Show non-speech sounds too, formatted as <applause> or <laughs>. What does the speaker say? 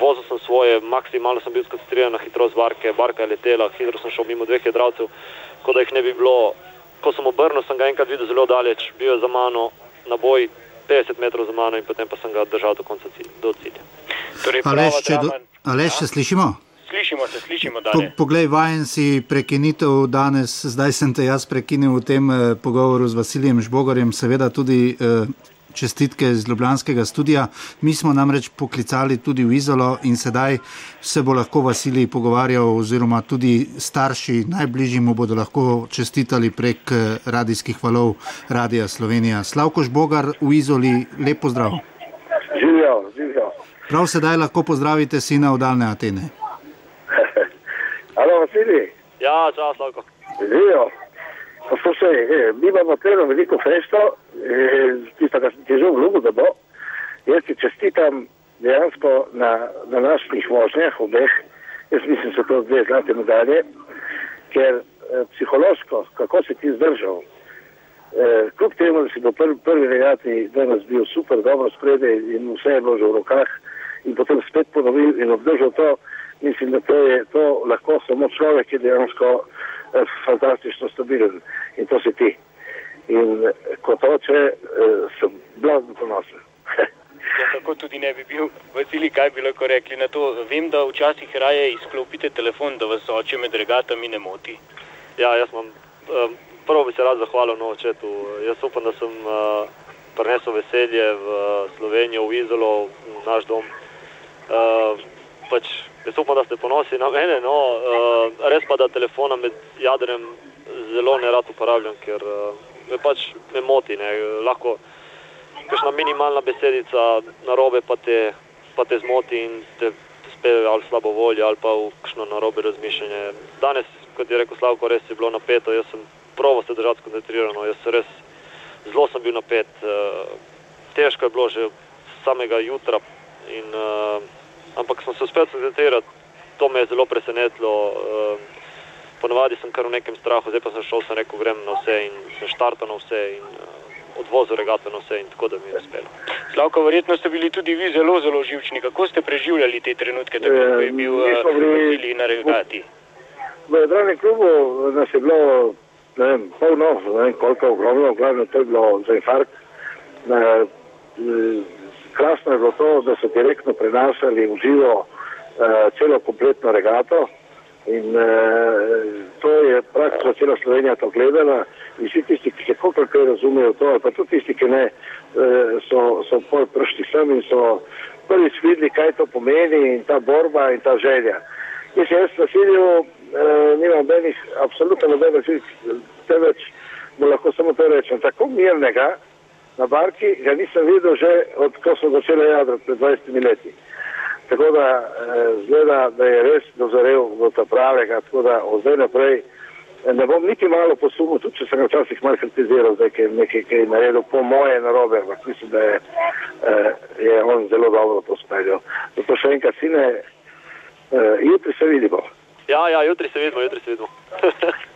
vozil sem svoje, maksimalno sem bil skoncentriran na hitrost barke, barka je letela, hitro sem šel mimo dveh jedravcev, kot da jih ne bi bilo. Ko sem obrnil, sem ga enkrat videl zelo daleč, bil je za mano na boj 50 metrov za mano in potem pa sem ga držal do konca cilja. Do cilja. Torej, Aleš, če, do, Aleš, če slišimo? Slišimo se, slišimo Po, dalje. poglej, vajen si prekinitev danes, zdaj sem te jaz prekinil v tem eh, pogovoru z Vasilijem Žbogarjem, seveda tudi eh, čestitke iz Ljubljanskega studia. Mi smo namreč poklicali tudi v Izolo in sedaj se bo lahko Vasilij pogovarjal, oziroma tudi starši najbližji mu bodo lahko čestitali prek eh, radijskih valov Radia Slovenija. Slavko Žbogar v Izoli, lep pozdrav. Živijo, živijo. Prav sedaj lahko pozdravite sina v daljne Atene. <laughs> Alo, Vasilij, Ja, čas, lahko. živijo. Poslušaj, eh, mi imamo telo veliko festo, eh, tisto, kar ti že obljubil, da bo. Jaz ti čestitam dejansko na, na naših vožnjah, obeh, jaz mislim, da so to dve zlate medalje, ker eh, psihološko, kako si ti zdržal, eh, kljub temu, da si bil prvi, prvi regati, danes bil super, dobro spredaj in vse je bilo že v rokah in potem spet ponovil in obdržal to, mislim, da to je to lahko samo človek, ki je dejansko fantastično stabilen in to si ti. In eh, kot oče eh, sem blazno ponosen. <laughs> Ja, tako tudi ne bi bil. Vasili, kaj bi lahko rekli na to? Vem, da včasih raje izklopite telefon, da vas oče med regatami ne moti. Ja, jaz imam, um, prvo bi se rad zahvalil na očetu. Jaz upam, da sem uh, prinesel veselje v Slovenijo, v Izolo, v naš dom. Uh, pač, jaz upam, da ste ponosni na mene. No, uh, res pa, da telefona med jadrem zelo ne rad uporabljam, ker uh, me pač me moti. Ne. Lahko kakšna minimalna besedica narobe pa te, pa te zmoti in te spelje ali slabo voljo ali pa v kakšno narobe razmišljanje. Danes, kot je rekel Slavko, res je bilo napeto, jaz sem provo se držati skoncentrirano, jaz res zelo sem bil napet, uh, težko je bilo že samega jutra, in, uh, ampak sem se uspel skoncentrirati, to me je zelo presenetilo. Uh, Ponavadi sem kar v nekem strahu, zdaj pa sem šel, sem rekel, grem na vse in sem štartal na vse in uh, odvozil regato na vse in tako da mi je uspelo. Slavko, verjetno ste bili tudi vi zelo, zelo živčni. Kako ste preživljali te trenutke, tako ko je bil smo bili- Vasili na regati? V Jadranem klubu nas je bilo, ne vem, polno, ne vem koliko, ogromno, v glavnem to je bilo za infarkt. Na, eh, krasno je bilo to, da so direktno prenašali v živo eh, celo kompletno regato in eh, to je praktično cela Slovenija to gledala in vsi tisti, ki se koliko kaj razumejo to, pa tudi tisti, ki ne, eh, so, so pol prišli sem in so prvič videli, kaj to pomeni in ta borba in ta želja. Jaz jaz na Siriju eh, nimam nobenih, absolutno nobenih, temveč mu lahko samo to rečem. Tako mirnega na barki ga nisem videl že od ko so začele jadrati pred 20 leti. Tako da eh, zgleda, da je res dozorel do ta pravega, tako da od zdaj naprej eh, ne bom niti malo posumil, tudi če sem ga včasih malo kritiziral, ker je nekaj, kaj je naredil po moje narobe, ampak mislim, da je, eh, je on zelo dobro to speljal. Zato še enkrat, sine, eh, jutri se vidimo. Ja, ja, jutri se vidimo, jutri se vidimo. <laughs>